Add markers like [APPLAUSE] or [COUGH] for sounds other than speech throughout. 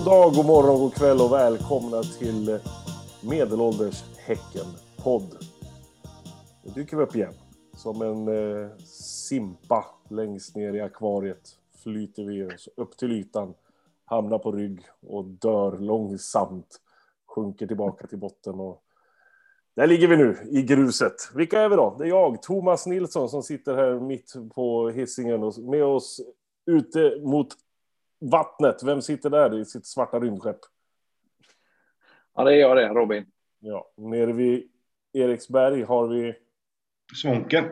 God dag, god morgon, god kväll och välkomna till Medelålders Häcken-podd. Nu dyker vi upp igen. Som en eh, simpa längst ner i akvariet flyter vi oss upp till ytan, hamnar på rygg och dör långsamt. Sjunker tillbaka till botten och där ligger vi nu i gruset. Vilka är vi då? Det är jag, Thomas Nilsson, som sitter här mitt på hissingen och med oss ute mot vattnet. Vem sitter där i sitt svarta rymdskepp? Ja, det är jag det, Robin. Ja, nere vid Eriksberg har vi... Svånken.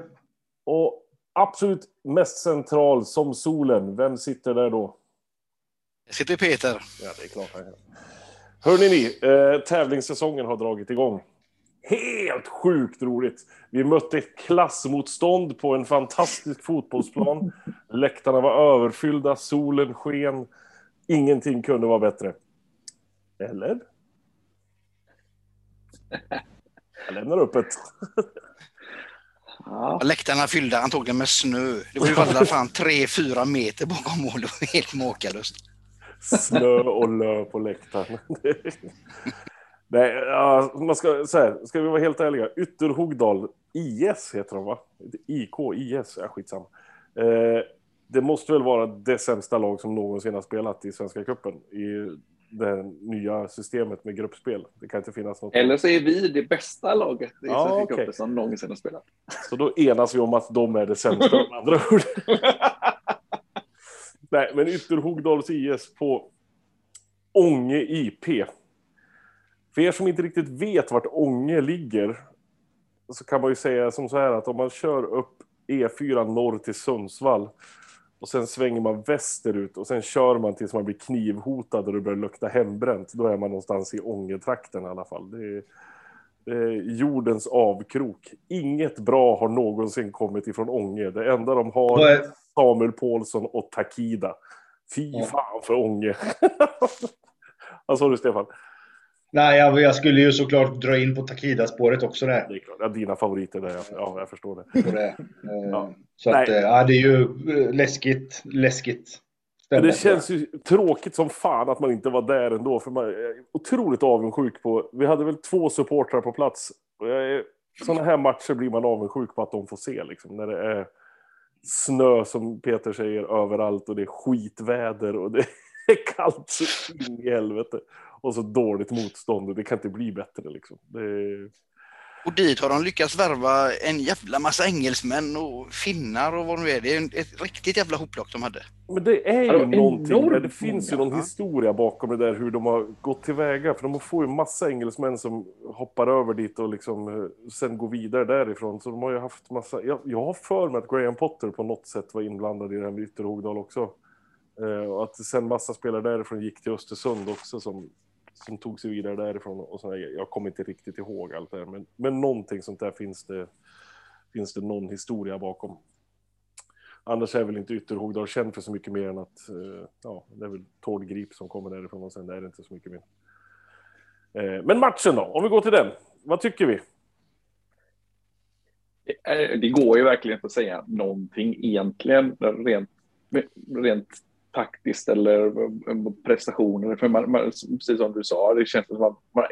Och absolut mest central som solen. Vem sitter där då? Jag sitter Peter. Ja, det är klart han gör. Hörrni ni, eh, tävlingssäsongen har dragit igång. Helt sjukt roligt! Vi mötte klassmotstånd på en fantastisk fotbollsplan. Läktarna var överfyllda, solen sken. Ingenting kunde vara bättre. Eller? Jag lämnar öppet. Ja. Läktarna fyllda antagligen med snö. Det var ju alla fan tre, fyra meter bakom mål. Det var helt makalöst. Snö och lö på läktaren. Nej, ja, man ska, så här, ska vi vara helt ärliga. Ytterhogdal IS heter de va? IK, IS, ja skitsamma. Eh, det måste väl vara det sämsta lag som någonsin har spelat i Svenska Cupen i det nya systemet med gruppspel. Det kan inte finnas något. Eller så är vi det bästa laget i ja, Svenska okay. Cupen som någonsin har spelat. Så då enas vi om att de är det sämsta, med andra ord. [LAUGHS] Nej, men Ytterhogdals IS på Ånge IP för er som inte riktigt vet vart Ånge ligger så kan man ju säga som så här att om man kör upp E4 norr till Sundsvall och sen svänger man västerut och sen kör man tills man blir knivhotad och det börjar lukta hembränt. Då är man någonstans i Ångetrakten i alla fall. Det är, det är jordens avkrok. Inget bra har någonsin kommit ifrån Ånge. Det enda de har är Samuel Paulsson och Takida. Fy fan för Ånge. [LAUGHS] Vad sa du Stefan? Nej, jag, jag, skulle ju såklart dra in på Takida-spåret också där. Det är klart. Ja, dina favoriter där, ja, jag förstår det. det. [LAUGHS] Eh, ja. Så att, eh, ja, det är ju eh, läskigt, läskigt. Ställe, det känns ju tråkigt som fan att man inte var där ändå, för man är otroligt avundsjuk på... Vi hade väl två supportrar på plats. Sådana här matcher blir man avundsjuk på att de får se, liksom, när det är snö, som Peter säger, överallt och det är skitväder och det [LAUGHS] är kallt så in i helvete och så dåligt motstånd. Det kan inte bli bättre liksom. Det... Och dit har de lyckats värva en jävla massa engelsmän och finnar och vad nu är. Det är ett riktigt jävla hopplock de hade. Men det är ju alltså, någonting, det finns ju någon historia bakom det där hur de har gått tillväga. För de får ju massa engelsmän som hoppar över dit och liksom eh, sen går vidare därifrån. Så de har ju haft massa, jag, jag har för mig att Graham Potter på något sätt var inblandad i det här med Ytterhogdal också. Eh, och att sen massa spelare därifrån gick till Östersund också som som tog sig vidare därifrån och sådär. Jag kommer inte riktigt ihåg allt det här, men, men någonting sånt där finns det, finns det någon historia bakom. Annars är väl inte Ytterhogdal känd för så mycket mer än att eh, ja, det är väl Tord Grip som kommer därifrån och sen är det inte så mycket mer. Eh, men matchen då, om vi går till den. Vad tycker vi? Eh, det går ju verkligen inte att säga någonting egentligen rent, rent taktiskt eller prestationer. För man, man, precis som du sa, det känns som att man,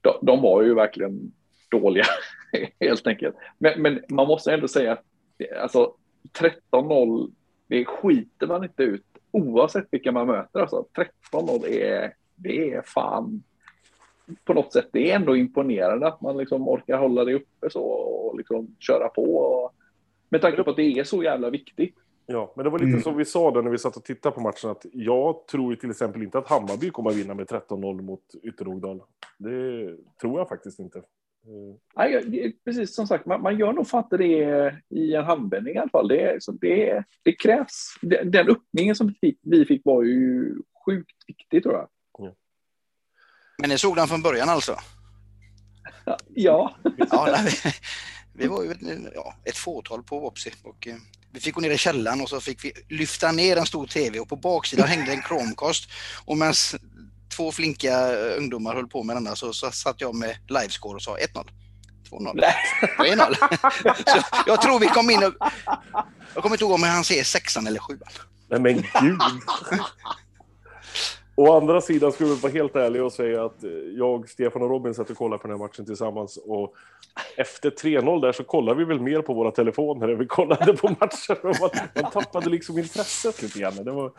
de, de var ju verkligen dåliga [LAUGHS] helt enkelt. Men, men, man måste ändå säga att alltså, 13-0, det skiter man inte ut oavsett vilka man möter. Alltså, 13-0 är, det är fan på något sätt, det är ändå imponerande att man liksom orkar hålla det uppe så och liksom köra på. Och, med tanke på att det är så jävla viktigt. Ja, men det var lite mm. som vi sa då när vi satt och tittade på matchen att jag tror till exempel inte att Hammarby kommer att vinna med 13-0 mot Ytterhogdal. Det tror jag faktiskt inte. Nej, precis som sagt, man, man gör nog fan inte det i en handvändning i alla fall. Det, så det, det krävs. Den öppningen som vi fick, vi fick var ju sjukt viktig tror jag. Ja. Men ni såg den från början alltså? Ja. ja nej, vi, var ju ja, ett fåtal på Vopsi och eh, vi fick gå ner i källaren och så fick vi lyfta ner en stor TV och på baksidan hängde en Chromecast. Och medan två flinka ungdomar höll på med denna så, så satt jag med livescore och sa 1-0. 2-0. 3-0. så jag tror vi kom in och... Jag kommer inte ihåg om han säger sexan eller sjuan. Nej men gud. Å andra sidan skulle jag vara helt ärlig och säga att eh, jag, Stefan och Robin satt och kollade på den här matchen tillsammans och efter 3-0 där så kollade vi väl mer på våra telefoner än vi kollade på matchen. Man, man tappade liksom intresset lite grann. Det var,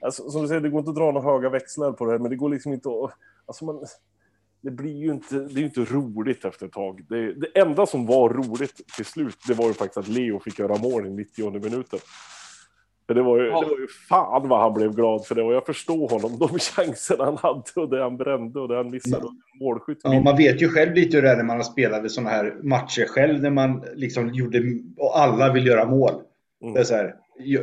alltså, som du säger, det går inte att dra några höga växlar på det här, men det går liksom inte att... Alltså man, det blir ju inte, det är ju inte roligt efter ett tag. Det, det enda som var roligt till slut, det var ju faktiskt att Leo fick göra mål i 90 minuten. För det var, ju, ja. det var ju fan vad han blev glad för det och jag förstår honom. De chanserna han hade och det han brände och det han missade. Ja. Målskytt. Ja, man vet ju själv lite hur det är när man har spelat sådana här matcher själv när man liksom gjorde och alla vill göra mål. Mm. Det är så här,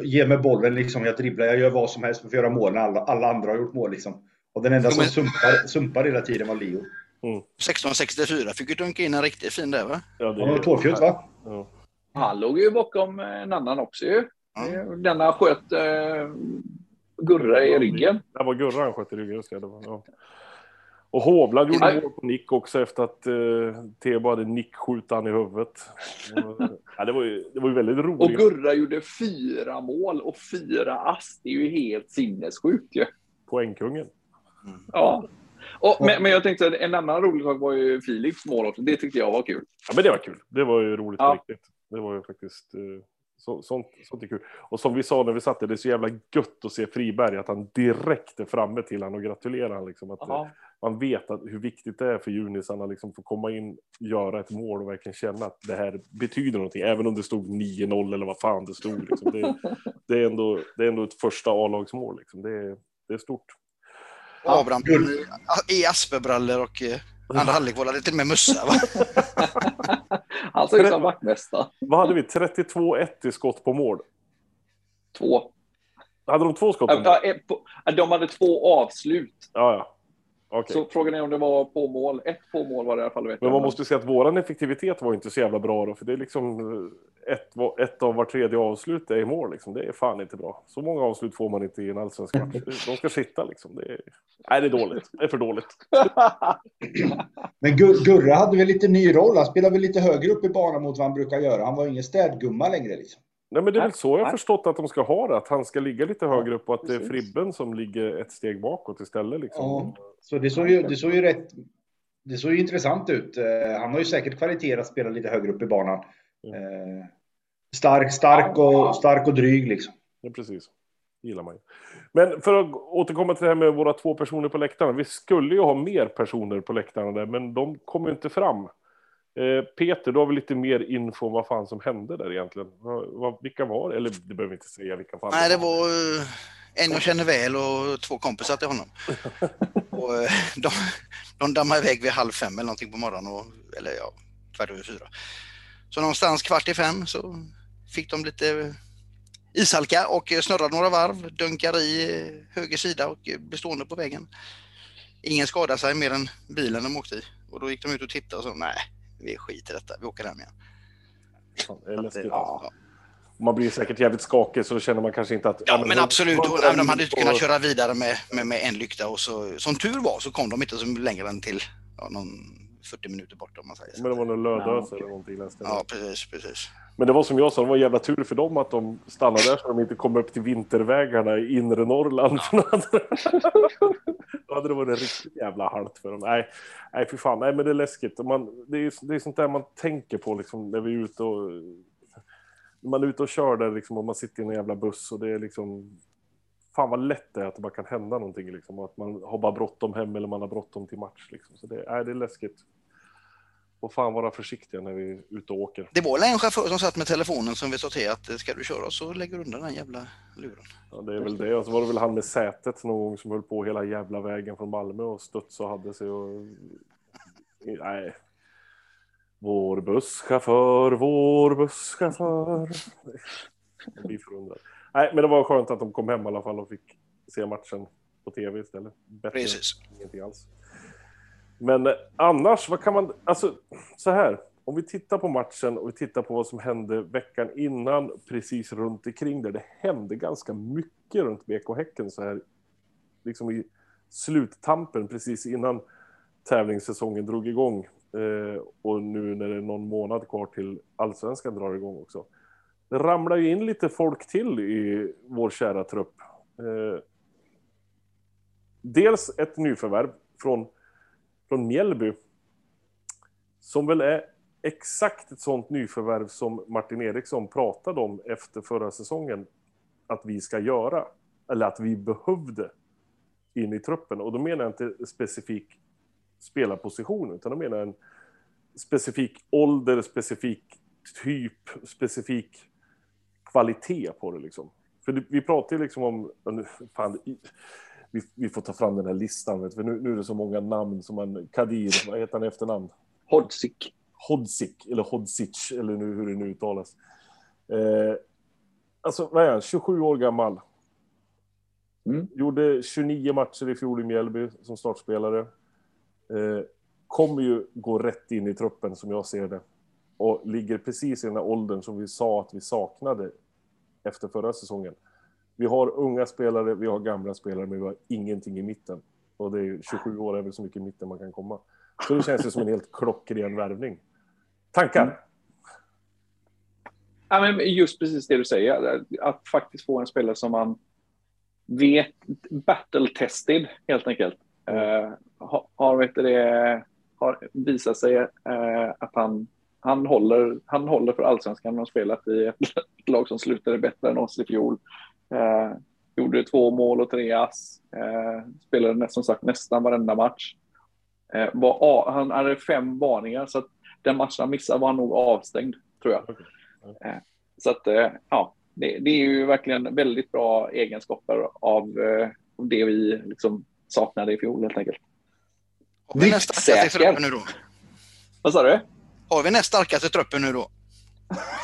ge mig bollen liksom, jag dribblar, jag gör vad som helst för att göra mål när alla, alla andra har gjort mål liksom. Och den enda som sumpar, sumpar hela tiden var Leo. Mm. 1664 fick ju dunka in en riktigt fin där va? Ja, det var tårfjutt va? Ja. Han låg ju bakom en annan också ju. Mm. Denna sköt eh, Gurra i ryggen. Det var Gurra han sköt i ryggen, just det. var, ja. Och Hovland gjorde mål på nick också efter att eh, Tebo hade nickskjutan i huvudet. [LAUGHS] ja, det, var ju, det var ju väldigt roligt. Och Gurra gjorde fyra mål och fyra ass. Det är ju helt sinnessjukt ju. Poängkungen. Mm. Ja. Och, men, men, jag tänkte att en annan rolig sak var ju Philips mål också. Det tyckte jag var kul. Ja, men det var kul. Det var ju roligt ja. på riktigt. Det var ju faktiskt. Eh, så, sånt, sånt är kul. Och som vi sa när vi satt där, det är så jävla gött att se Friberg, att han direkt är framme till han och gratulerar han. Liksom, att, eh, man vet att, hur viktigt det är för junisarna liksom, få komma in, göra ett mål och verkligen känna att det här betyder någonting. Även om det stod 9-0 eller vad fan det stod. Liksom. Det, det, är, ändå, det är ändå ett första A-lagsmål. Liksom. Det, det är stort. Abraham i asperbrallor och eh, andra halvlek var det till och med mössa. [LAUGHS] Han såg ut som vaktmästare. Vad hade vi? 32-1 i skott på mål? Två. Hade de två skott på mål? De hade två avslut. Ja, ja. Okay. Så frågan är om det var på mål. Ett på mål var det i alla fall. Vet Men man måste säga att våran effektivitet var inte så jävla bra då, för det är liksom eh, ett, ett av var tredje avslut är i mål. Liksom. Det är fan inte bra. Så många avslut får man inte i en allsvensk match. De ska sitta liksom. Det är, nej, det är dåligt. Det är för dåligt. [LAUGHS] Men Gurra hade väl lite ny roll. Han spelade väl lite högre upp i banan mot vad han brukar göra. Han var ingen städgumma längre liksom. Nej, men det är väl så jag har förstått att de ska ha det, att han ska ligga lite högre upp och att det är Fribben som ligger ett steg bakåt istället. Liksom. Ja, så det såg ju, det såg ju rätt... Det såg ju intressant ut. Eh, han har ju säkert kvaliteter att spela lite högre upp i banan. Mm. Stark, stark och, stark och dryg liksom. Ja, precis. Det gillar man ju. Men för att återkomma till det här med våra två personer på läktarna. Vi skulle ju ha mer personer på läktarna där, men de kommer inte fram. Eh, Peter, du har väl lite mer info om vad fan som hände där egentligen? vilka var det? Eller det behöver inte säga vilka fan Nej, det var uh, en jag känner väl och två kompisar till honom. [LAUGHS] och, uh, de, de dammade iväg vid halv fem eller någonting på morgonen, och, eller ja, kvart över fyra. Så någonstans kvart i fem så fick de lite ishalka och snurrade några varv, dunkade i höger sida och bestående på vägen. Ingen skadade sig mer än bilen de åkte i. Och då gick de ut och tittade och sa nej, vi skiter i detta, vi åker hem igen. det är läskigt. Ja. Man blir säkert jävligt skakig så då känner man kanske inte att... Ja, men, men absolut. Och, de hade inte kunnat köra vidare med, med, med, en lykta och så, som tur var så kom de inte så längre än till ja, någon 40 minuter bort om man säger så. Men det var någon lödös eller någonting Ja, precis, precis. Men det var som jag sa, det var jävla tur för dem att de stannade där så de inte kom upp till vintervägarna i inre Norrland. Ja. [LAUGHS] Då hade det varit riktigt jävla halt för dem. Nej, nej för fan, nej men det är läskigt. Man, det, är, det är sånt där man tänker på liksom när vi är ute och... Man är ute och kör där liksom och man sitter i en jävla buss och det är liksom... Fan vad lätt det är att det bara kan hända någonting liksom. Att man har bara bråttom hem eller man har bråttom till match liksom. Så det, nej, det är läskigt får fan vara försiktiga när vi är ute och åker. Det var en chaufför som satt med telefonen som vi sa till att ska du köra så lägger du undan den jävla luren. Ja, det är väl det. Och så var det väl han med sätet någon gång som höll på hela jävla vägen från Malmö och studsade och hade sig och... Nej. Vår busschaufför, vår busschaufför. Jag blir förundrad. Nej, men det var skönt att de kom hem i alla fall och fick se matchen på tv istället. Bättre Precis. ingenting alls. Men eh, annars, vad kan man... Alltså, så här. Om vi tittar på matchen och vi tittar på vad som hände veckan innan, precis runt omkring där. Det hände ganska mycket runt BK Häcken så här, liksom i sluttampen precis innan tävlingssäsongen drog igång. Eh, och nu när det är någon månad kvar till allsvenskan drar igång också. Det ramlar ju in lite folk till i vår kära trupp. Eh, dels ett nyförvärv från, från Mjällby. Som väl är exakt ett sånt nyförvärv som Martin Eriksson pratade om efter förra säsongen att vi ska göra. Eller att vi behövde in i truppen. Och då menar jag inte specifik spelarposition, utan då menar jag en specifik ålder, specifik typ, specifik kvalitet på det liksom. För vi pratar ju liksom om, fan, vi, vi, får ta fram den här listan, vet, för nu, nu är det så många namn som man, Kadir, vad heter han i efternamn? Hodzic. Hodzic, eller Hodzic, eller nu, hur det nu uttalas. Eh, alltså, vad är han, 27 år gammal. Mm. Gjorde 29 matcher i fjol i Mjällby som startspelare. Eh, kommer ju gå rätt in i truppen som jag ser det. Och ligger precis i den här åldern som vi sa att vi saknade efter förra säsongen. Vi har unga spelare, vi har gamla spelare, men vi har ingenting i mitten. Och det är 27 år är väl så mycket i mitten man kan komma. Så det känns ju som en helt klockren värvning. Tankar? Mm. Ja, men just precis det du säger, att faktiskt få en spelare som man vet, battle-tested helt enkelt. Uh, har, vet det, har visat sig uh, att han, han, håller, han håller för allsvenskan. Han har spelat i ett lag som slutade bättre än oss i fjol. Uh, gjorde två mål och tre ass. spelade som sagt nästan varenda match. Var, han hade fem varningar så att den matchen han missade var han nog avstängd tror jag. Okay. Så att ja, det, det, är ju verkligen väldigt bra egenskaper av, av det vi liksom saknade i fjol helt enkelt. Har vi näst starkaste truppen nu då? Vad sa du? Har vi näst starkaste truppen nu då?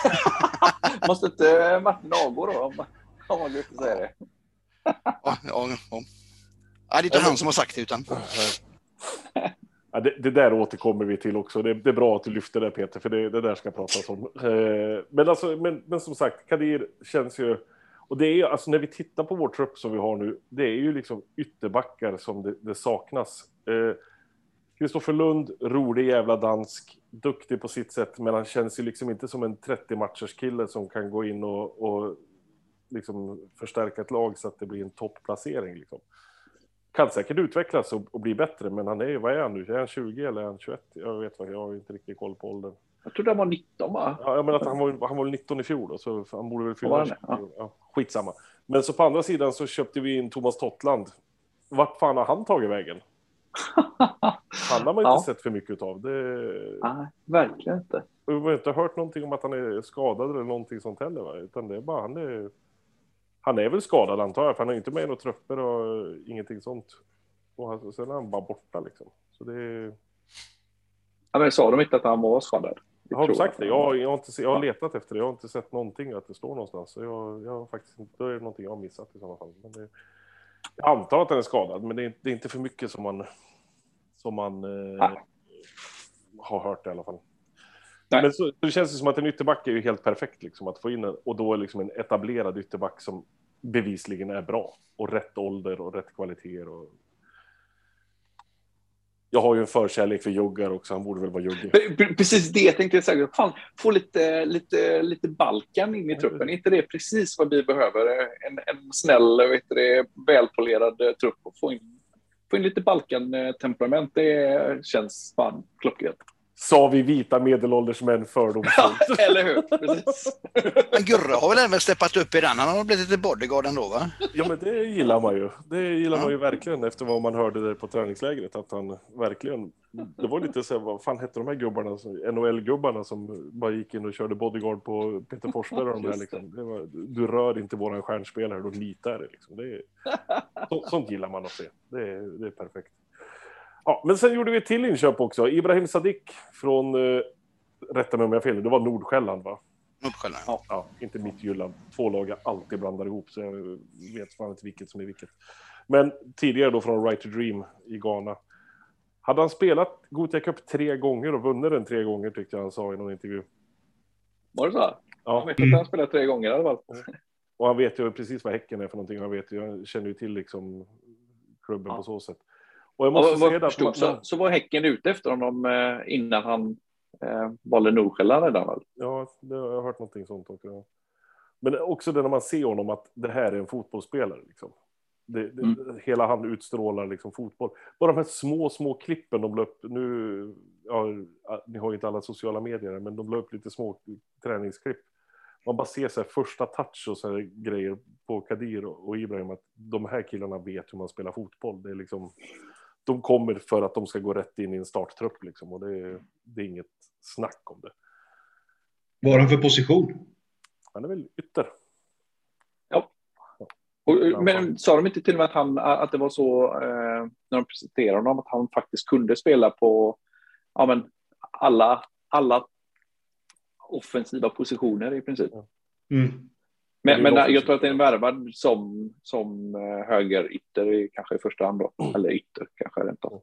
[LAUGHS] Måste inte Martin avgå då om, om man inte säga det? ja, ja, ja. ja, det är inte han som har sagt det utan... Ja, det, det, där återkommer vi till också. Det, det, är bra att du lyfter det Peter, för det, det där ska pratas om. Eh, men, alltså, men, men som sagt, Kadir känns ju... Och det är alltså när vi tittar på vår trupp som vi har nu, det är ju liksom ytterbackar som det, det saknas. Kristoffer eh, Lund, rolig jävla dansk, duktig på sitt sätt, men han känns ju liksom inte som en 30 matchers kille som kan gå in och, och liksom förstärka ett lag så att det blir en toppplacering. Liksom kan säkert utvecklas och, och, bli bättre, men han är vad är han nu? Är han 20 eller är han 21? Jag vet vad, jag har inte riktigt koll på åldern. Jag trodde han var 19 va? Ja, menar att han var, han var 19 i fjol då, så han borde väl fylla ja. ja, Skitsamma. Men så på andra sidan så köpte vi in Thomas Tottland. Vart fan har han tagit vägen? [LAUGHS] Han har man inte ja. sett för mycket av. Det... Nej, verkligen inte. Vi har inte hört någonting om att han är skadad eller någonting sånt heller, va? utan det är bara han är han är väl skadad antar jag, för han har inte med i några trupper och ingenting sånt. Och sen är han bara borta liksom. Så det är... Ja, men sa de inte att han var skadad? Jag har sagt det? Jag, jag, har inte, jag har letat efter det. Jag har inte sett någonting att det står någonstans. Så jag, jag har faktiskt inte, då är det någonting jag har missat i sådana fall. Men det, jag antar att han är skadad, men det är, det är inte för mycket som man, som man eh, har hört i alla fall. Nej. Men så, det känns som att en ytterback är ju helt perfekt liksom, att få in en, och då är liksom en etablerad ytterback som bevisligen är bra och rätt ålder och rätt kvaliteter. Och... Jag har ju en förkärlek för juggar också, han borde väl vara juggig. Precis det jag tänkte säga. Fan, få lite, lite, lite Balkan in i truppen, är inte det precis vad vi behöver? En, en snäll, vet det, välpolerad trupp och få in, få in lite Balkan-temperament, det känns fan klockrent sa vi vita medelålders män fördomsfullt. Ja, [LAUGHS] eller hur? Precis. Men Gurra har väl även steppat upp i den? Han har blivit lite bodyguard ändå va? Ja men det gillar man ju. Det gillar ja. man ju verkligen efter vad man hörde där på träningslägret. Att han verkligen, det var lite så här, vad fan hette de här gubbarna, NHL-gubbarna som bara gick in och körde bodyguard på Peter Forsberg och de här liksom. Var, du rör inte våran stjärnspelare, då litar det liksom. Det är, så, sånt gillar man att se. Det är, det är perfekt. Ja, men sen gjorde vi ett till inköp också. Ibrahim Sadik från, eh, rätta mig om jag har fel, det var Nordsjälland va? Nordsjälland, ja. ja. Inte Midtjylland. Två lag jag alltid blandar ihop, så jag vet fan inte vilket som är vilket. Men tidigare då från Right to Dream i Ghana. Hade han spelat Gothia Cup tre gånger och vunnit den tre gånger tyckte jag han sa i någon intervju. Var det så? Ja. Jag vet att han spelat tre gånger i alla fall. Och han vet ju precis vad Häcken är för någonting. Han vet ju, han känner ju till liksom klubben ja. på så sätt. Och jag måste säga att man, så, så var Häcken ute efter honom eh, innan han eh, valde Nordsjälland redan väl? Ja, det har jag hört någonting sånt också. Men också det när man ser honom att det här är en fotbollsspelare. Liksom. Det, det, mm. Hela han utstrålar liksom fotboll. Bara de här små, små klippen de la upp. Nu, ja, ni har ju inte alla sociala medier, men de la upp lite små träningsklipp. Man bara ser så här första touch och så här grejer på Kadir och Ibrahim att de här killarna vet hur man spelar fotboll. Det är liksom, de kommer för att de ska gå rätt in i en starttrupp liksom och det är, det är inget snack om det. Vad har han för position? Han är väl ytter. Och, men sa de inte till och med att, han, att det var så eh, när de presenterade honom att han faktiskt kunde spela på ja, men alla, alla offensiva positioner i princip? Mm. Men, men jag tror att det är en värvad som, som eh, högerytter kanske i första hand då. Mm. Eller ytter kanske rent av.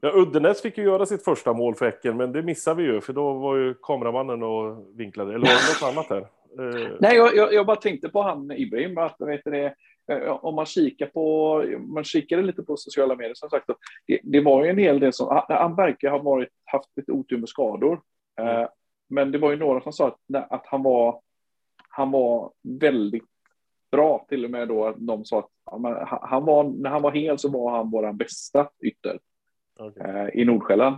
Ja, Uddenäs fick ju göra sitt första mål för Häcken, men det missade vi ju, för då var ju kameramannen och vinklade. Eller var det något annat här? Uh... [LAUGHS] Nej, jag, jag, bara tänkte på han Ibrahim, att vet det, eh, om man kikar på, man kikade lite på sociala medier som sagt, det, det var ju en hel del som, han verkar ha varit, haft lite otur med skador. Mm. Men det var ju några som sa att, att han var, han var väldigt bra, till och med då de sa att han var, när han var hel så var han vår bästa ytter okay. uh, i Nordsjälland.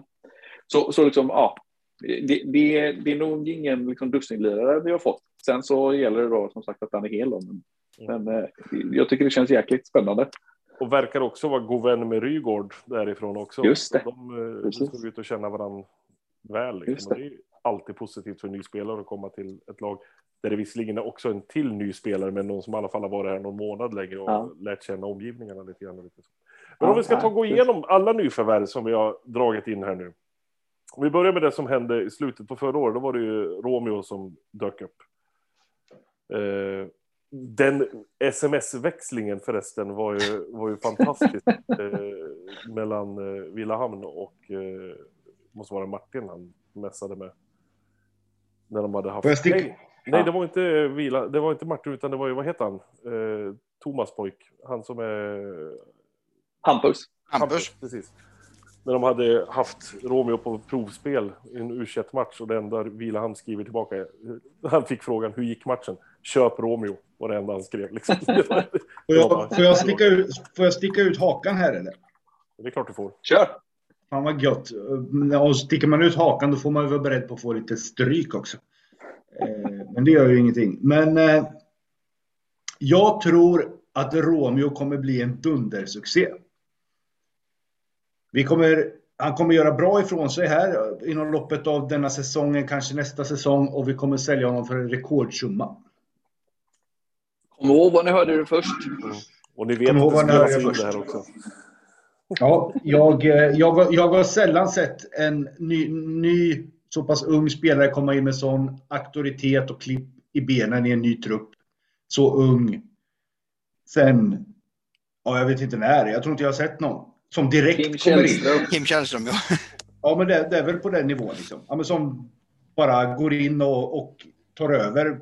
Så, så liksom, ja, det, det, det är nog ingen liksom, dussinlirare vi har fått. Sen så gäller det då som sagt att han är hel. Men, mm. men eh, jag tycker det känns jäkligt spännande. Och verkar också vara god vän med Rygård därifrån också. Just det. De, de stod ut och känna varandra väl. Liksom. Det. det. är alltid positivt för en ny spelare att komma till ett lag där det visserligen är också en till ny spelare, men någon som i alla fall har varit här någon månad längre och ja. lärt känna omgivningarna lite grann. Men ja, om vi ska ta gå igenom alla nyförvärv som vi har dragit in här nu. Om vi börjar med det som hände i slutet på förra året, då var det ju Romeo som dök upp. Eh, den sms-växlingen förresten var ju, var ju fantastisk [LAUGHS] eh, mellan eh, Villahamn och eh, måste vara Martin han mässade med. När de hade haft... Nej, nej, det var inte Vila, det var inte Martin utan det var ju, vad heter han? Eh, Thomas pojk, han som är... Hampus. Hampus, precis när de hade haft Romeo på provspel i en u match och det enda Vilahamn skriver tillbaka, han fick frågan hur gick matchen? Köp Romeo var det enda han skrev. Liksom. [LAUGHS] får, jag, får, jag sticka ut, får jag sticka ut hakan här eller? Det är klart du får. Kör! Fan vad gött. Och sticker man ut hakan då får man vara beredd på att få lite stryk också. Eh, men det gör ju ingenting. Men eh, jag tror att Romeo kommer bli en dundersuccé. Vi kommer, han kommer göra bra ifrån sig här inom loppet av denna säsongen, kanske nästa säsong och vi kommer sälja honom för en rekordsumma. Kom ihåg vad ni hörde det först. Mm. Och ni vet Kom att det spelas in det här också. Ja, jag, jag, jag har sällan sett en ny, ny, så pass ung spelare komma in med sån auktoritet och klipp i benen i en ny trupp. Så ung. Sen, ja, jag vet inte när. Jag tror inte jag har sett någon som direkt Kim kommer in. Kim Källström, ja. [LAUGHS] Ja, men det, det, är väl på den nivån liksom. Ja, men som bara går in och, och tar över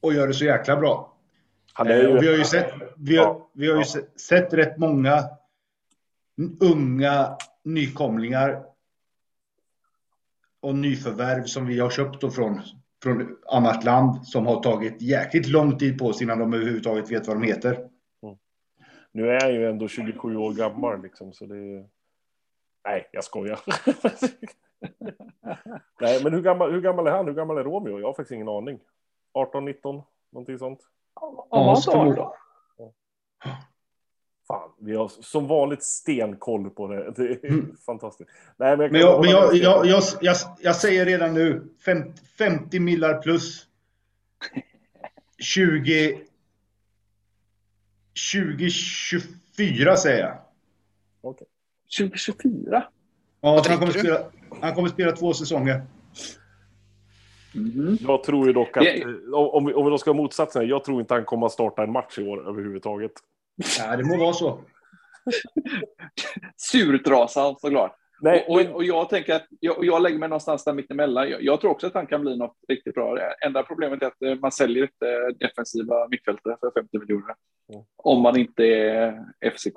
och gör det så jäkla bra. Ju... Eh, vi har ju sett, vi har, ja, vi har ju ja. sett rätt många unga nykomlingar och nyförvärv som vi har köpt från, från annat land som har tagit jäkligt lång tid på sig innan de överhuvudtaget vet vad de heter. Nu är han ju ändå 27 år gammal liksom, så det är... Nej, jag skojar. [LAUGHS] Nej, men hur gammal, hur gammal är han? Hur gammal är Romeo? Jag har faktiskt ingen aning. 18, 19, någonting sånt. Ja, ja då. Fan, vi har som vanligt stenkoll på det. Det är mm. fantastiskt. Nej, men jag, men jag, men jag, jag, jag, jag, jag, säger redan nu 50, 50 millar plus. 20, 2024 säger jag. Okej. 2024? Ja, han kommer, spela, han kommer spela två säsonger. Mm. Jag tror ju dock att, yeah. om, vi, om vi då ska ha motsatsen, jag tror inte han kommer att starta en match i år överhuvudtaget. Ja, det må vara så. Surtrasad såklart. Nej, och, och, och, jag tänker att jag, jag lägger mig någonstans där mittemellan. Jag, jag tror också att han kan bli något riktigt bra. Enda problemet är att eh, man säljer inte defensiva mittfältare för 50 miljoner. Mm. Om man inte är FCK.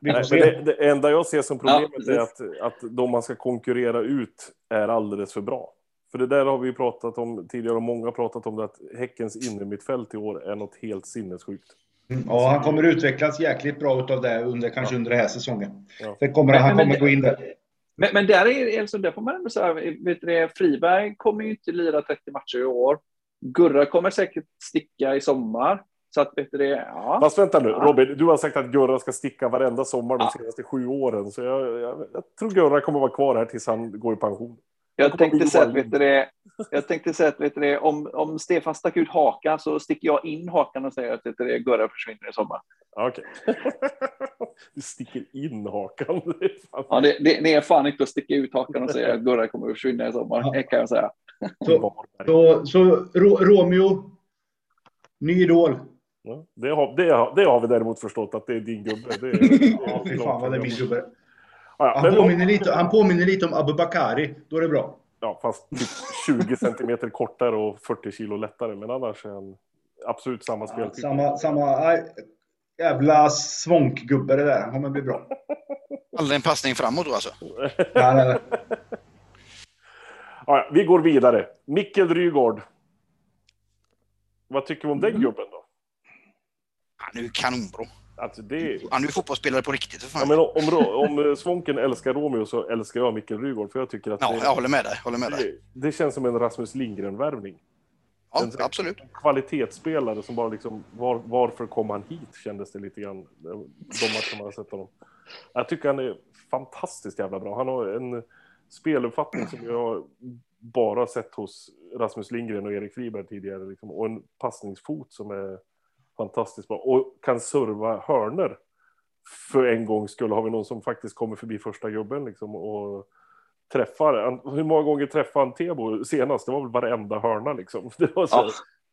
Nej, det, det, enda jag ser som problemet ja, är att, att de man ska konkurrera ut är alldeles för bra. För det där har vi ju pratat om tidigare och många har pratat om det att Häckens innermittfält i år är något helt sinnessjukt. Mm, ja, han kommer utvecklas jäkligt bra utav det under, kanske ja. under den här säsongen. Ja. Sen kommer, han kommer gå in där. Men, men där, är, alltså, där får man ändå säga, vet du, Friberg kommer ju inte lira 30 matcher i år. Gurra kommer säkert sticka i sommar. Så att, vet du, ja. Fast vänta nu, ja. Robin, du har sagt att Gurra ska sticka varenda sommar de senaste sju åren. Så jag, jag, jag tror Gurra kommer vara kvar här tills han går i pension. Jag tänkte säga att, vet du jag tänkte säga att vet du om, om Stefan stack ut hakan så sticker jag in hakan och säger att vet du Gurra försvinner i sommar. Okej. Okay. [LAUGHS] du sticker in hakan. [LAUGHS] Det är, ja, det, det, det, är fan inte att sticka ut hakan och säga att [LAUGHS] Gurra kommer att försvinna i sommar. Det kan jag säga. Så, så, så Romeo, ny idol. Ja, det, har, det, har, det har vi däremot förstått att det är din gubbe. Det är, ja, fy fan vad det är min gubbe. Ja, han, påminner lite, han påminner lite om Abubakari, då är det bra. Ja, fast 20 typ centimeter kortare och 40 kilo lättare, men annars är han absolut samma speltyp. Ja, samma, samma, nej, jävla svonkgubbe det där, han kommer bli bra. Aldrig en passning framåt då alltså? nej, nej, nej. Ja, vi går vidare. Mikkel Rygård. Vad tycker vi om den mm. gubben då? Han är ju kanonbra. Alltså det... Han är ju fotbollsspelare på riktigt. För fan. Ja, men om, om, om Svånken älskar Romeo så älskar jag Mikkel Rygård. För jag tycker att ja, det, jag håller med dig. Håller med det, dig. det känns som en Rasmus Lindgren-värvning. Ja, en, absolut. Kvalitetsspelare som bara liksom, var, varför kom han hit kändes det lite grann. De matcher man har sett honom. Jag tycker han är fantastiskt jävla bra. Han har en speluppfattning som jag bara sett hos Rasmus Lindgren och Erik Friberg tidigare. Liksom, och en passningsfot som är fantastiskt bra. Och kan serva hörner. För en gång skulle har vi någon som faktiskt kommer förbi första gubben liksom, och träffar. Hur många gånger träffade han Tebo senast? Det var väl varenda hörna liksom. [LAUGHS] Det var så, ja.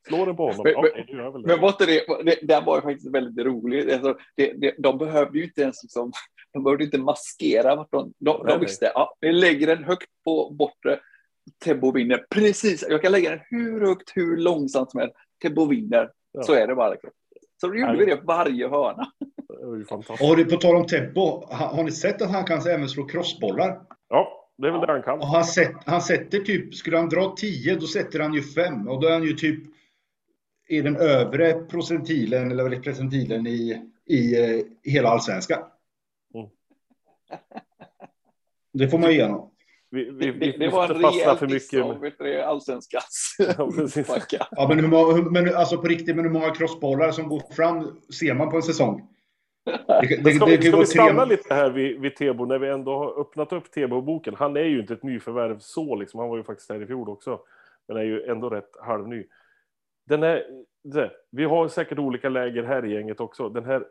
Slå den på honom. Men, ja, men, men, men var det, det, det var ju faktiskt väldigt roligt. Alltså, det, det, de behövde ju inte ens liksom, de behövde inte maskera vart de, de, de visste, ja, vi lägger den högt på bortre, Tebbo vinner. Precis, jag kan lägga den hur högt, hur långsamt som helst. Tebbo vinner. Ja. Så är det bara. Liksom. Så då gjorde vi det varje hörna. Det var ju fantastiskt. Och på tal om Tebbo, har ni sett att han kan även slå crossbollar? Ja, det är väl det han kan. Och han, set, han sätter typ, skulle han dra 10 då sätter han ju 5 och då är han ju typ i den övre procentilen, eller presentilen i, i, i hela allsvenskan. Mm. Det får man ge honom. Vi, vi, vi, det, det var en rejäl för mycket. Med... allsvenskans [LAUGHS] ja, ja, men, hur, men alltså på riktigt, men hur många crossbollar som går fram ser man på en säsong? Det, det, ska vi, ska vi stanna lite här vid, vid Tebo när vi ändå har öppnat upp Tebo-boken? Han är ju inte ett nyförvärv så, liksom. han var ju faktiskt här i fjol också. Men är ju ändå rätt halvny. Den här, det, vi har säkert olika läger här i gänget också. Den här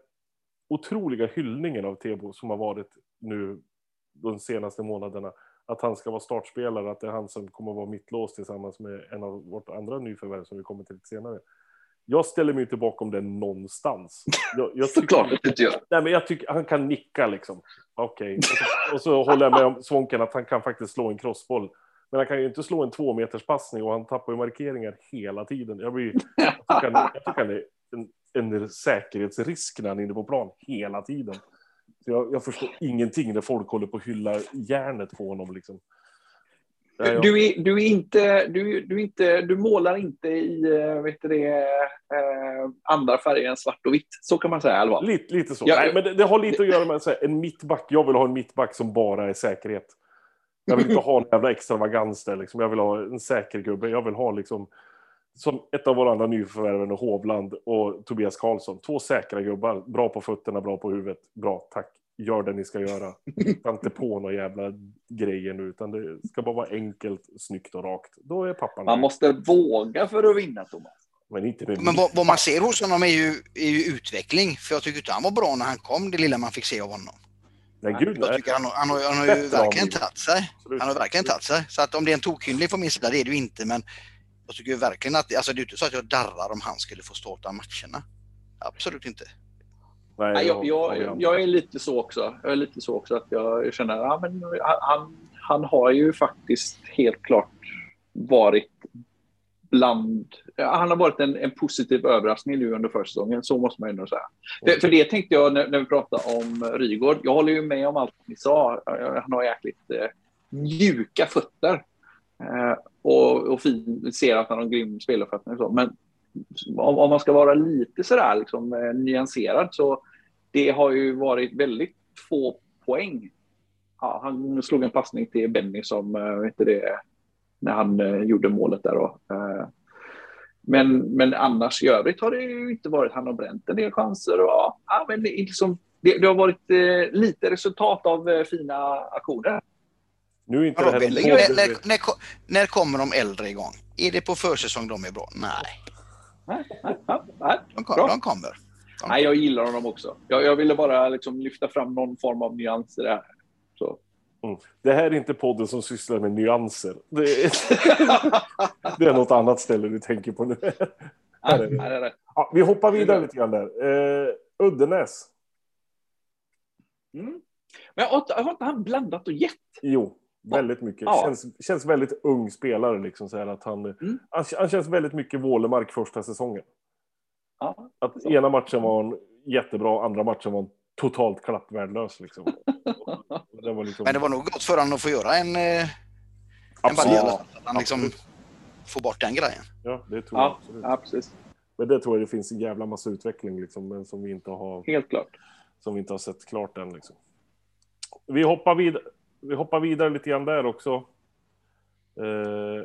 otroliga hyllningen av Tebo som har varit nu de senaste månaderna att han ska vara startspelare, att det är han som kommer att vara mittlås tillsammans med en av vårt andra nyförvärv som vi kommer till lite senare. Jag ställer mig inte bakom det någonstans. Jag, jag tycker, Såklart att inte gör. Nej, men jag tycker han kan nicka liksom. Okej. Okay. Och, så, och så håller jag med om Svånken att han kan faktiskt slå en crossboll. Men han kan ju inte slå en två meters passning och han tappar ju markeringar hela tiden. Jag, blir, jag tycker han, jag tycker han är en, en säkerhetsrisk när han är inne på plan hela tiden. Jag, jag, förstår ingenting när folk håller på att hylla järnet på honom. Liksom. Du, du, är, du, är inte, du, du, inte, du målar inte i eh, vet det, eh, andra färger än svart och vitt. Så kan man säga fall. Lite, lite så. Ja, Nej, men det, det, har lite att göra med här, en mittback. Jag vill ha en mittback som bara är säkerhet. Jag vill inte ha en jävla extravagans där. Liksom. Jag vill ha en säker gubbe. Jag vill ha liksom som ett av våra andra nyförvärven, Hovland och Tobias Karlsson. Två säkra gubbar, bra på fötterna, bra på huvudet. Bra, tack. Gör det ni ska göra. Ta inte på några jävla grejer nu, utan det ska bara vara enkelt, snyggt och rakt. Då är pappan Man måste våga för att vinna, Thomas. Men, inte med Men vad, vad, man ser hos honom är ju, är ju utveckling. För jag tycker inte han var bra när han kom, det lilla man fick se av honom. Nej, gud, jag tycker han, han, har, han har ju verkligen tagit sig. Han har verkligen tagit sig. Så att om det är en tokhyllning från min sida, det är det ju inte. Men jag tycker verkligen att, alltså det är inte så att jag darrar om han skulle få starta matcherna. Absolut inte. Nej, jag, jag, jag, är lite så också. Jag är lite så också att jag känner att ja, han, han har ju faktiskt helt klart varit bland... Han har varit en, en positiv överraskning nu under försäsongen, så måste man ändå säga. Mm. För, för, det tänkte jag när, när, vi pratade om Rygård. Jag håller ju med om allt ni sa. Han har jäkligt eh, mjuka fötter. Eh, och, och fin, ser att han har en grym. Så. Men om, om, man ska vara lite sådär liksom, eh, nyanserad så det har ju varit väldigt få poäng. Ja, han slog en passning till Benny som, eh, vet det, när han eh, gjorde målet där. Då. Eh, men, men annars i övrigt har det ju inte varit, han har bränt en del chanser. Och, ja, men det, liksom, det, det har varit eh, lite resultat av eh, fina aktioner. Nu är inte Vadå, det här när, när, när, när kommer de äldre igång? Är det på försäsong de är bra? Nej, Nej, nej, nej, nej. de, kom, Bra. de kommer. Nej jag gillar honom också. Jag, jag ville bara liksom lyfta fram någon form av nyans i det här. Så. Det här är inte podden som sysslar med nyanser. Det är, [LAUGHS] det är något annat ställe du tänker på nu. [LAUGHS] Är det. nej. Ja, vi hoppar vidare lite grann där. Eh, Uddenäs. Mm. Men har inte han blandat och gett? Jo, väldigt mycket. Ja. Känns, känns väldigt ung spelare. Liksom, så här, att han, Mm. han, han känns väldigt mycket Wålemark första säsongen. Ja. Att ena matchen var han jättebra, andra matchen var han totalt klappvärdelös. Liksom. [LAUGHS] Det var liksom, Men det var nog gott för honom att få göra en, eh, en absolut. balja. Att han liksom Absolut. får bort den grejen. Ja, det tror jag Ja, absolut. ja, precis. Men det tror jag det finns en jävla massa utveckling liksom, men som vi inte har, Helt klart. som vi inte har sett klart än. Liksom. Vi, hoppar vid, vi hoppar vidare lite grann där också. Eh,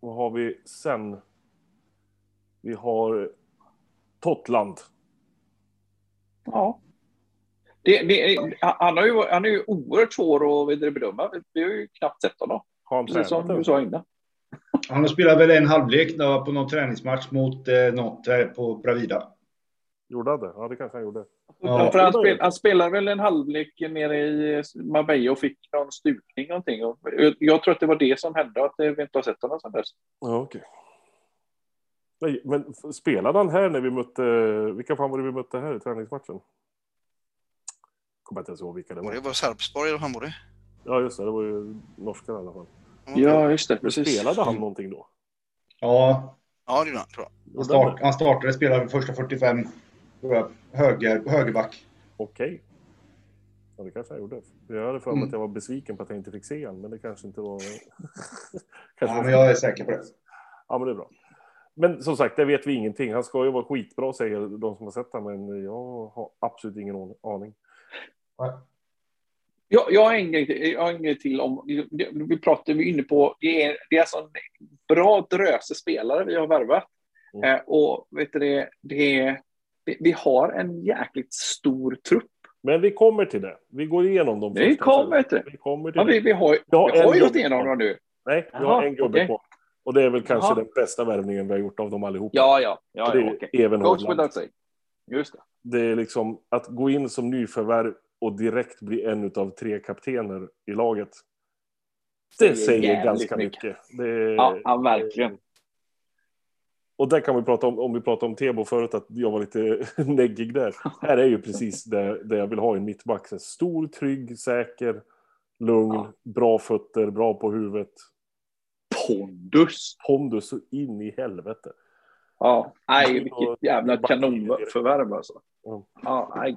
vad har vi sen? Vi har Totland. Ja. Det, det, han, har ju, han är ju oerhört svår att bedöma. Vi har ju knappt sett honom. Precis som du sa innan. Han har spelat väl en halvlek då, på någon träningsmatch mot eh, något här på Bravida. Gjorde han det? Ja, det kanske han gjorde. Ja. För han, spel, han spelade väl en halvlek nere i Marbella och fick någon stukning någonting. Och jag, jag tror att det var det som hände, att vi inte har sett honom sedan dess. Ja, okej. Nej, Men spelade han här när vi mötte... Vilka fan var det vi mötte här i träningsmatchen? Kommer inte ens ihåg vilka det Och var. det var Sarpsborg eller det? Ja, just det. Det var ju norskar i alla fall. Ja, just det. Precis. spelade han någonting då? Ja, Ja, det gjorde han. Tror jag. han, start, han startade, spelade första 45, tror jag, höger, högerback. Okej. Ja, det kanske jag gjorde. Jag hade för mig Mm. att jag var besviken på att jag inte fick se han, men det kanske inte var... Ja, [LAUGHS] kanske var men jag är säker på det. Ja, men det är bra. Men som sagt, det vet vi ingenting. Han ska ju vara skitbra, säger de som har sett honom, men jag har absolut ingen an- aning. Jag, jag har till, jag har en grej till om, vi pratade vi är inne på, det är, det är alltså en bra dröse spelare vi har värvat. Mm. Eh, och vet du det, det är, vi, vi har en jäkligt stor trupp. Men vi kommer till det. Vi går igenom dem Vi kommer till det. Vi kommer till Ja, det. vi, vi har, Jag har vi har en ju gått igenom dem nu. Nej, vi har Jaha, en gubbe okej. kvar. Och det är väl kanske Jaha. den bästa värvningen vi har gjort av dem allihopa. Ja, ja. ja, det ja är okej. Even Goes Hårdland. without saying. Just det. Det är liksom att gå in som nyförvärv och direkt bli en av tre kaptener i laget. Det Säger säger ganska mycket. mycket. Det Ja, ja, verkligen. Och där kan vi prata om, om vi pratade om Tebo förut, att jag var lite [LAUGHS] neggig där. Här är ju precis det, det jag vill ha i mittback. Stor, trygg, säker, lugn, Ja. bra fötter, bra på huvudet. Pondus. Pondus så in i helvete. Ja, nej, vilket jävla kanonförvärv alltså. Mm. Ja, nej.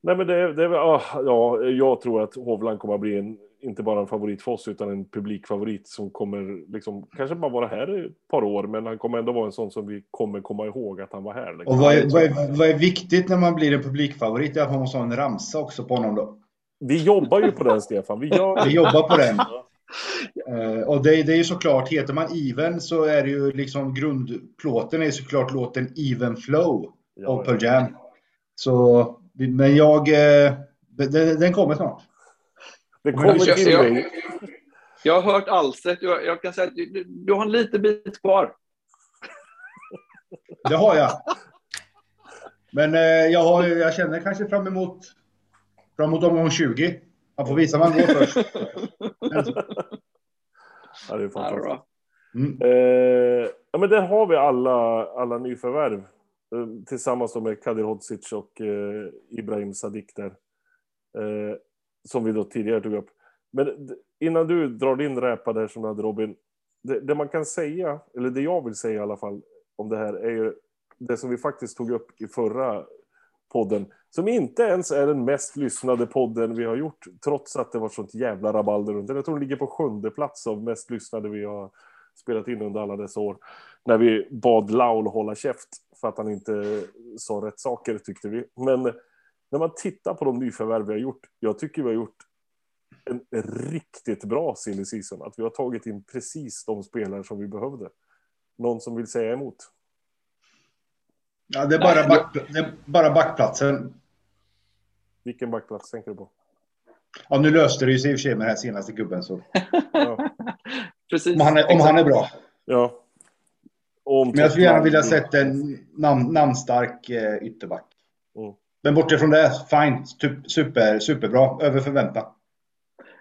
Nej, men det, det ah, ja, jag tror att Hovland kommer att bli en, inte bara en favorit för oss, utan en publikfavorit som kommer liksom, kanske bara vara här ett par år, men han kommer ändå vara en sån som vi kommer komma ihåg att han var här. Liksom. Och vad är, vad, är, vad är viktigt när man blir en publikfavorit? Det är att man måste ha en ramsa också på honom då. Vi jobbar ju på den, Stefan. Vi gör Vi jobbar på den. Eh, och det, det är ju såklart, heter man Even så är det ju liksom grundplåten är såklart låten Even Flow Ja, av Pearl Jam. Så, men jag, eh, den, den kommer snart. Det kommer Jag- till jag- mig. Jag har hört Alstert. Jag, jag kan säga att du, du har en liten bit kvar. [LAUGHS] Det har jag. Men eh, jag, har, jag känner kanske fram emot, fram emot omgång 20. Man får visa vad man går först. Ja, det är fantastiskt. bra. Mm. Eh, ja, men där har vi alla, alla nyförvärv. Eh, tillsammans med Kadir Hodzic och eh, Ibrahim Sadiq där. Eh, som vi då tidigare tog upp. Men innan du drar din räpa där som du hade Robin. Det, det man kan säga, eller det jag vill säga i alla fall om det här är ju det som vi faktiskt tog upp i förra podden. Som inte ens är den mest lyssnade podden vi har gjort. Trots att det var sånt jävla rabalder runt den. Jag tror den ligger på sjunde plats av mest lyssnade vi har spelat in under alla dessa år. När vi bad Laul hålla käft för att han inte sa rätt saker tyckte vi. Men när man tittar på de nyförvärv vi har gjort. Jag tycker vi har gjort en riktigt bra silly season. Att vi har tagit in precis de spelare som vi behövde. Någon som vill säga emot? Ja, det är bara, back, det är bara backplatsen. Vilken backplats tänker du på? Ja, nu löste det ju sig i och för sig med den här senaste gubben. Så. Ja. [LAUGHS] Precis. Om han är, om han är bra. Ja. Om Men jag skulle gärna vilja sett en namn, namnstark eh, ytterback. Mm. Men bortifrån det, fine. Super, superbra. Över förväntan.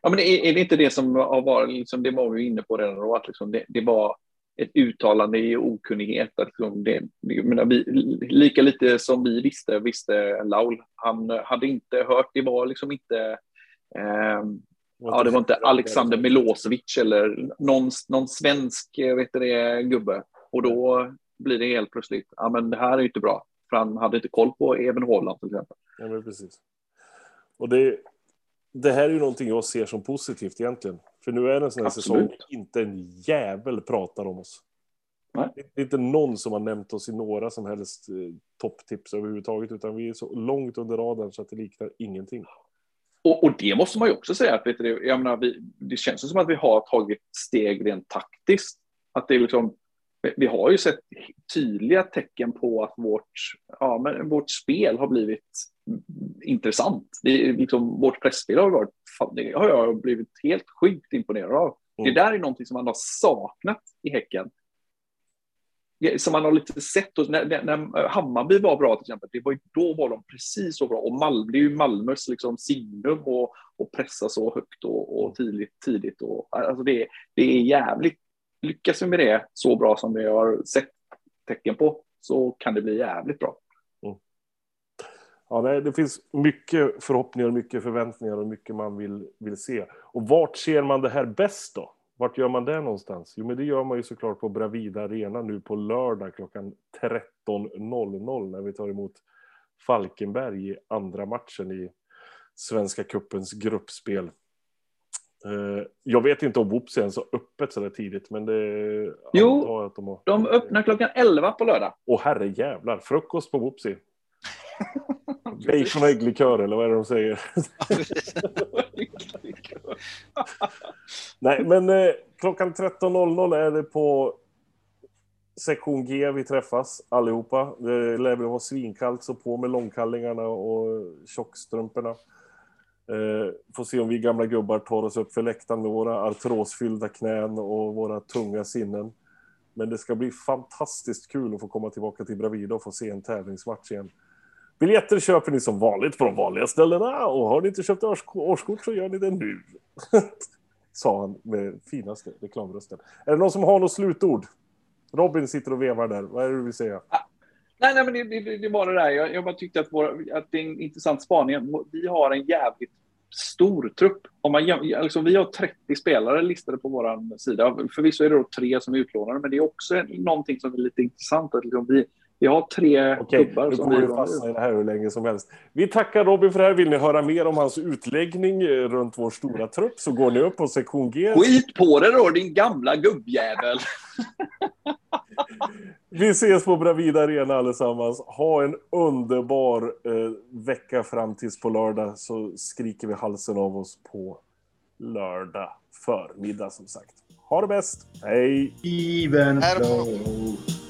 Ja, men är, är det inte det som har varit, liksom, det var vi inne på redan då, att liksom det, det var ett uttalande i okunnighet. Att liksom det, menar, vi, lika lite som vi visste, visste Laul. Han hade inte hört, det var liksom inte eh, Ja, det var inte Alexander Milosevic eller någon, någon svensk vet det, gubbe. Och då blir det helt plötsligt, ja men det här är inte bra. För han hade inte koll på Even Holland till exempel. Ja, men precis. Och det, det här är ju någonting jag ser som positivt egentligen. För nu är det en sån här Absolut. säsong inte en jävel pratar om oss. Nej. Det är inte någon som har nämnt oss i några som helst eh, topptips överhuvudtaget, utan vi är så långt under radarn så att det liknar ingenting. Och, och det måste man ju också säga, att vet du, jag menar, vi, det känns som att vi har tagit steg rent taktiskt. Att det är liksom, vi har ju sett tydliga tecken på att vårt, ja, men vårt spel har blivit intressant. Det är liksom, vårt pressspel har varit, det har jag blivit helt sjukt imponerad av. Mm. Det där är någonting som man har saknat i Häcken. Som man har lite sett, och när, när Hammarby var bra till exempel, det var, då var de precis så bra. Och Malmö, det är ju Malmös liksom signum och, och pressa så högt och, och tidigt. tidigt och, alltså det, det är jävligt. Lyckas vi med det så bra som vi har sett tecken på så kan det bli jävligt bra. Mm. Ja, nej, det finns mycket förhoppningar, mycket förväntningar och mycket man vill, vill se. Och vart ser man det här bäst då? Vart gör man det någonstans? Jo, men det gör man ju såklart på Bravida Arena nu på lördag klockan 13.00 när vi tar emot Falkenberg i andra matchen i Svenska Kuppens gruppspel. Eh, jag vet inte om Woops är så öppet så där tidigt, men det... Jo, att de, har... de öppnar klockan 11 på lördag. Åh herre jävlar, frukost på Whoopsie. [LAUGHS] Bacon och ägglikör eller vad är det de säger? [LAUGHS] Nej, men eh, klockan 13.00 är det på sektion G vi träffas allihopa. Det lär väl vara svinkallt så på med långkallingarna och tjockstrumporna. Eh, får se om vi gamla gubbar tar oss upp för läktaren med våra artrosfyllda knän och våra tunga sinnen. Men det ska bli fantastiskt kul att få komma tillbaka till Bravida och få se en tävlingsmatch igen. Biljetter köper ni som vanligt på de vanliga ställena och har ni inte köpt årskort så gör ni det nu. [LAUGHS] Sa han med finaste reklamrösten. Är det någon som har något slutord? Robin sitter och vevar där. Vad är det du vill säga? Ah, Nej, nej, men det, det, det var det där. Jag, jag bara tyckte att, vår, att det är en intressant spaning. Vi har en jävligt stor trupp. Om man, alltså, vi har 30 spelare listade på vår sida. Förvisso är det då tre som är utlånade, men det är också någonting som är lite intressant. Att liksom vi, vi har tre Okej, klubbar. Nu kommer vi fastna i det här hur länge som helst. Vi tackar Robin för det här. Vill ni höra mer om hans utläggning eh, runt vår stora trupp så går ni upp på sektion G. Skit på det då, din gamla gubbjävel! [LAUGHS] vi ses på Bravida Arena allesammans. Ha en underbar eh, vecka fram tills på lördag så skriker vi halsen av oss på lördag förmiddag som sagt. Ha det bäst! Hej! Even flow.